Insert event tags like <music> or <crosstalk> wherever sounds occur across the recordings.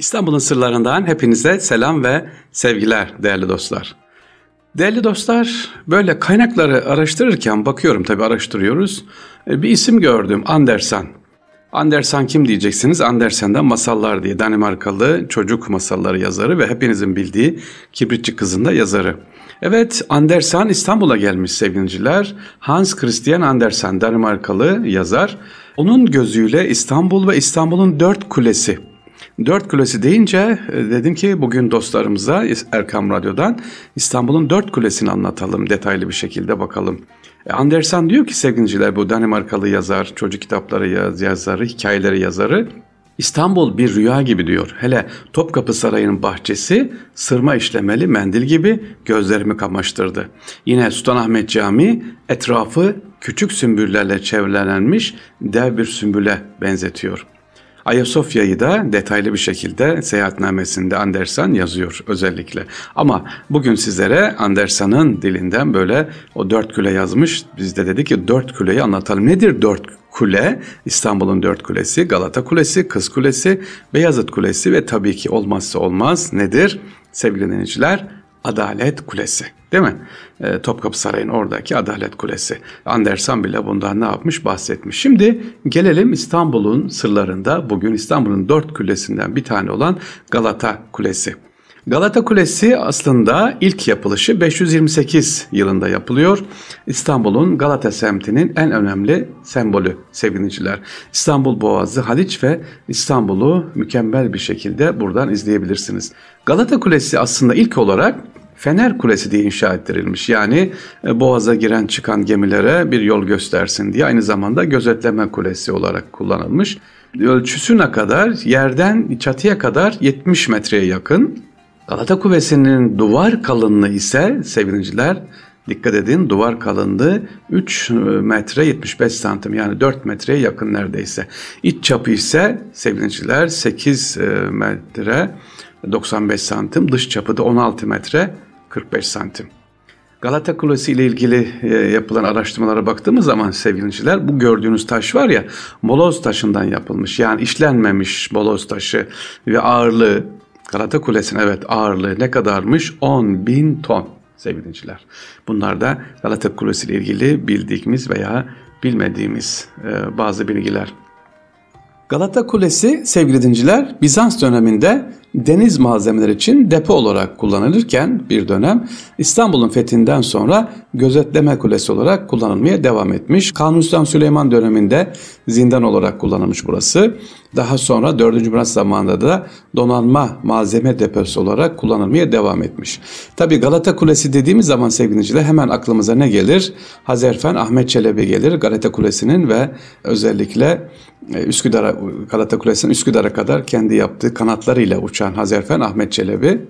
İstanbul'un sırlarından hepinize selam ve sevgiler değerli dostlar. Değerli dostlar, böyle kaynakları araştırırken bakıyorum tabii araştırıyoruz. E, bir isim gördüm, Andersen. Andersen kim diyeceksiniz? Andersen'den Masallar diye Danimarkalı çocuk masalları yazarı ve hepinizin bildiği Kibritçi Kızın da yazarı. Evet, Andersen İstanbul'a gelmiş sevgiliciler. Hans Christian Andersen Danimarkalı yazar. Onun gözüyle İstanbul ve İstanbul'un dört kulesi Dört Kulesi deyince e, dedim ki bugün dostlarımıza Erkam Radyo'dan İstanbul'un dört kulesini anlatalım detaylı bir şekilde bakalım. E, Andersen diyor ki sevgiliciler bu Danimarkalı yazar, çocuk kitapları yaz, yazarı, hikayeleri yazarı. İstanbul bir rüya gibi diyor. Hele Topkapı Sarayı'nın bahçesi sırma işlemeli mendil gibi gözlerimi kamaştırdı. Yine Sultanahmet Camii etrafı küçük sümbüllerle çevrelenmiş dev bir sümbüle benzetiyor.'' Ayasofya'yı da detaylı bir şekilde seyahatnamesinde Andersen yazıyor özellikle. Ama bugün sizlere Andersen'ın dilinden böyle o dört kule yazmış. Biz de dedik ki dört kuleyi anlatalım. Nedir dört kule? İstanbul'un dört kulesi, Galata Kulesi, Kız Kulesi, Beyazıt Kulesi ve tabii ki olmazsa olmaz nedir? Sevgili dinleyiciler, Adalet Kulesi. Değil mi? E, Topkapı Sarayı'nın oradaki Adalet Kulesi. Andersen bile bundan ne yapmış bahsetmiş. Şimdi gelelim İstanbul'un sırlarında bugün İstanbul'un dört kulesinden bir tane olan Galata Kulesi. Galata Kulesi aslında ilk yapılışı 528 yılında yapılıyor. İstanbul'un Galata semtinin en önemli sembolü sevgiliciler. İstanbul Boğazı, Haliç ve İstanbul'u mükemmel bir şekilde buradan izleyebilirsiniz. Galata Kulesi aslında ilk olarak Fener Kulesi diye inşa ettirilmiş. Yani e, boğaza giren çıkan gemilere bir yol göstersin diye aynı zamanda gözetleme kulesi olarak kullanılmış. Ölçüsü ne kadar? Yerden çatıya kadar 70 metreye yakın. Galata Kulesi'nin duvar kalınlığı ise sevgiliciler dikkat edin duvar kalınlığı 3 metre 75 santim yani 4 metreye yakın neredeyse. İç çapı ise sevgiliciler 8 e, metre 95 santim dış çapı da 16 metre 45 santim. Galata Kulesi ile ilgili e, yapılan araştırmalara baktığımız zaman sevgiliciler bu gördüğünüz taş var ya moloz taşından yapılmış. Yani işlenmemiş moloz taşı ve ağırlığı Galata Kulesi'nin evet ağırlığı ne kadarmış? 10 bin ton sevgiliciler. Bunlar da Galata Kulesi ile ilgili bildiğimiz veya bilmediğimiz e, bazı bilgiler. Galata Kulesi sevgili dinciler Bizans döneminde deniz malzemeleri için depo olarak kullanılırken bir dönem İstanbul'un fethinden sonra gözetleme kulesi olarak kullanılmaya devam etmiş. Kanuni Sultan Süleyman döneminde zindan olarak kullanılmış burası. Daha sonra 4. Murat zamanında da donanma malzeme deposu olarak kullanılmaya devam etmiş. Tabi Galata Kulesi dediğimiz zaman sevgiliciler hemen aklımıza ne gelir? Hazerfen Ahmet Çelebi gelir. Galata Kulesi'nin ve özellikle e, Üsküdar'a Galata Kulesi'nin Üsküdar'a kadar kendi yaptığı kanatlarıyla uçan Hazerfen Ahmet Çelebi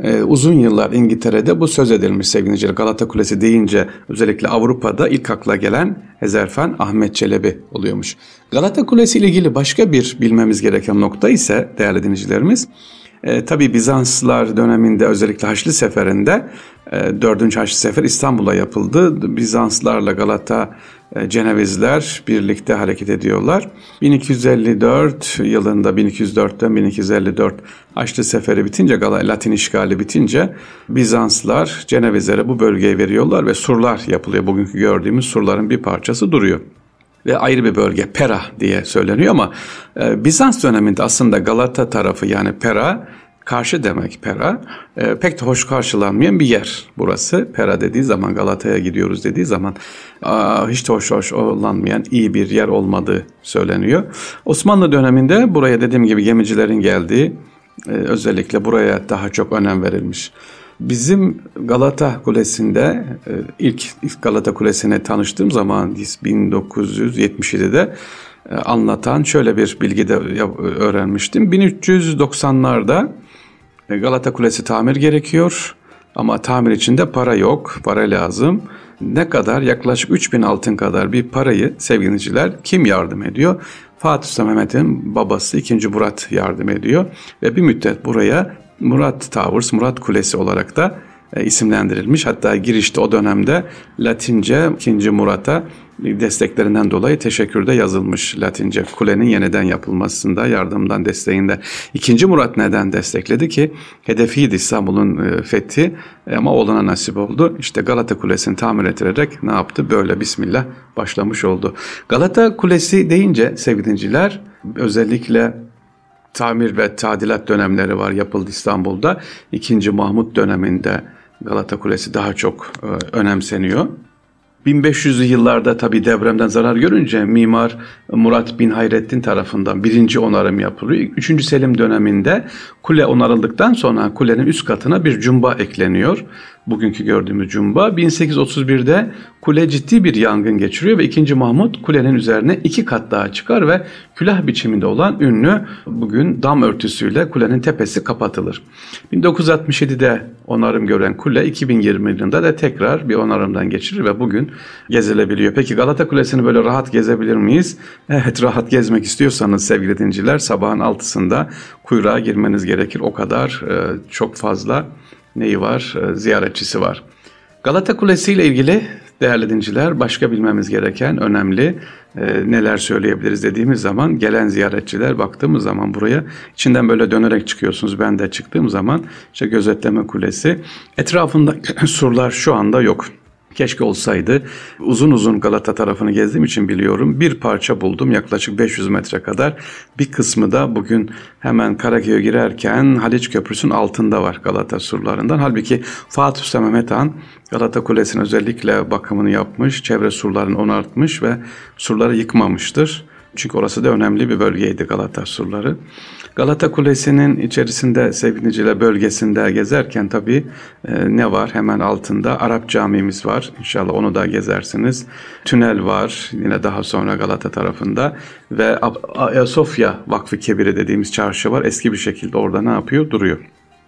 e, uzun yıllar İngiltere'de bu söz edilmiş sevgili Galata Kulesi deyince özellikle Avrupa'da ilk akla gelen Hazerfen Ahmet Çelebi oluyormuş. Galata Kulesi ile ilgili başka bir bilmemiz gereken nokta ise değerli dinleyicilerimiz e, tabii Bizanslılar döneminde özellikle Haçlı Seferi'nde e, 4. Haçlı Sefer İstanbul'a yapıldı. Bizanslarla Galata e, Cenevizler birlikte hareket ediyorlar. 1254 yılında 1204'ten 1254 Haçlı Seferi bitince Latin işgali bitince Bizanslar Cenevizlere bu bölgeyi veriyorlar ve surlar yapılıyor. Bugünkü gördüğümüz surların bir parçası duruyor ve ayrı bir bölge Pera diye söyleniyor ama e, Bizans döneminde aslında Galata tarafı yani Pera karşı demek Pera. E, pek de hoş karşılanmayan bir yer burası. Pera dediği zaman Galata'ya gidiyoruz dediği zaman aa, hiç de hoş hoş olanmayan iyi bir yer olmadığı söyleniyor. Osmanlı döneminde buraya dediğim gibi gemicilerin geldiği e, özellikle buraya daha çok önem verilmiş. Bizim Galata Kulesi'nde e, ilk, ilk Galata Kulesi'ne tanıştığım zaman 1977'de e, anlatan şöyle bir bilgi de öğrenmiştim. 1390'larda e, Galata Kulesi tamir gerekiyor ama tamir için de para yok, para lazım. Ne kadar? Yaklaşık 3000 altın kadar bir parayı sevgiliciler kim yardım ediyor? Fatih Sultan Mehmet'in babası 2. Murat yardım ediyor ve bir müddet buraya Murat Towers, Murat Kulesi olarak da e, isimlendirilmiş. Hatta girişte o dönemde Latince 2. Murat'a desteklerinden dolayı teşekkür de yazılmış Latince. Kulenin yeniden yapılmasında, yardımdan, desteğinde. İkinci Murat neden destekledi ki? Hedefiydi İstanbul'un e, fethi ama oğluna nasip oldu. İşte Galata Kulesi'ni tamir ettirerek ne yaptı? Böyle Bismillah başlamış oldu. Galata Kulesi deyince sevgili özellikle tamir ve tadilat dönemleri var yapıldı İstanbul'da. İkinci Mahmut döneminde Galata Kulesi daha çok e, önemseniyor. 1500'lü yıllarda tabi depremden zarar görünce mimar Murat bin Hayrettin tarafından birinci onarım yapılıyor. Üçüncü Selim döneminde kule onarıldıktan sonra kulenin üst katına bir cumba ekleniyor bugünkü gördüğümüz cumba. 1831'de kule ciddi bir yangın geçiriyor ve 2. Mahmut kulenin üzerine iki kat daha çıkar ve külah biçiminde olan ünlü bugün dam örtüsüyle kulenin tepesi kapatılır. 1967'de onarım gören kule 2020 yılında da tekrar bir onarımdan geçirir ve bugün gezilebiliyor. Peki Galata Kulesi'ni böyle rahat gezebilir miyiz? Evet rahat gezmek istiyorsanız sevgili dinciler sabahın altısında kuyruğa girmeniz gerekir. O kadar e, çok fazla neyi var? E, ziyaretçisi var. Galata Kulesi ile ilgili değerli dinciler başka bilmemiz gereken önemli e, neler söyleyebiliriz dediğimiz zaman gelen ziyaretçiler baktığımız zaman buraya içinden böyle dönerek çıkıyorsunuz. Ben de çıktığım zaman işte gözetleme kulesi etrafında <coughs> surlar şu anda yok. Keşke olsaydı. Uzun uzun Galata tarafını gezdiğim için biliyorum. Bir parça buldum yaklaşık 500 metre kadar. Bir kısmı da bugün hemen Karaköy'e girerken Haliç Köprüsü'nün altında var Galata surlarından. Halbuki Fatih Sultan Mehmet Han Galata Kulesi'nin özellikle bakımını yapmış, çevre surlarını onartmış ve surları yıkmamıştır. Çünkü orası da önemli bir bölgeydi Galata surları. Galata Kulesi'nin içerisinde sevgiliciler bölgesinde gezerken tabii e, ne var? Hemen altında Arap camimiz var. İnşallah onu da gezersiniz. Tünel var yine daha sonra Galata tarafında ve Ayasofya Vakfı Kebiri dediğimiz çarşı var. Eski bir şekilde orada ne yapıyor? Duruyor.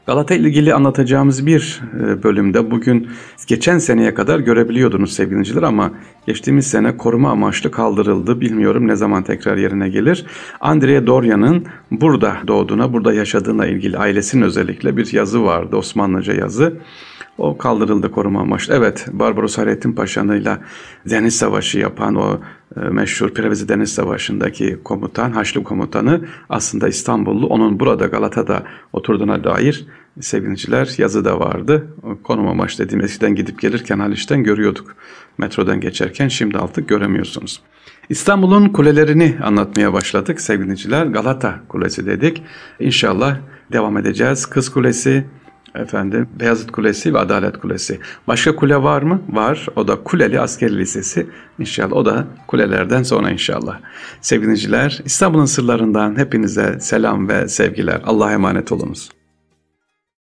Galata ile ilgili anlatacağımız bir e, bölümde bugün geçen seneye kadar görebiliyordunuz sevgiliciler ama geçtiğimiz sene koruma amaçlı kaldırıldı. Bilmiyorum ne zaman tekrar yerine gelir. Andrea Doria'nın burada doğduğuna, burada yaşadığına ilgili ailesinin özellikle bir yazı vardı. Osmanlıca yazı. O kaldırıldı koruma amaçlı. Evet Barbaros Hayrettin Paşa'yla deniz savaşı yapan o meşhur Prevezi Deniz Savaşı'ndaki komutan, Haçlı komutanı aslında İstanbullu. Onun burada Galata'da oturduğuna dair sevgiliciler yazı da vardı. Konum amaçlı dediğim eskiden gidip gelirken Haliç'ten görüyorduk. Metrodan geçerken şimdi artık göremiyorsunuz. İstanbul'un kulelerini anlatmaya başladık sevgiliciler. Galata Kulesi dedik. İnşallah devam edeceğiz. Kız Kulesi, efendim Beyazıt Kulesi ve Adalet Kulesi. Başka kule var mı? Var. O da Kuleli Askeri Lisesi. İnşallah o da kulelerden sonra inşallah. Sevgiliciler İstanbul'un sırlarından hepinize selam ve sevgiler. Allah'a emanet olunuz.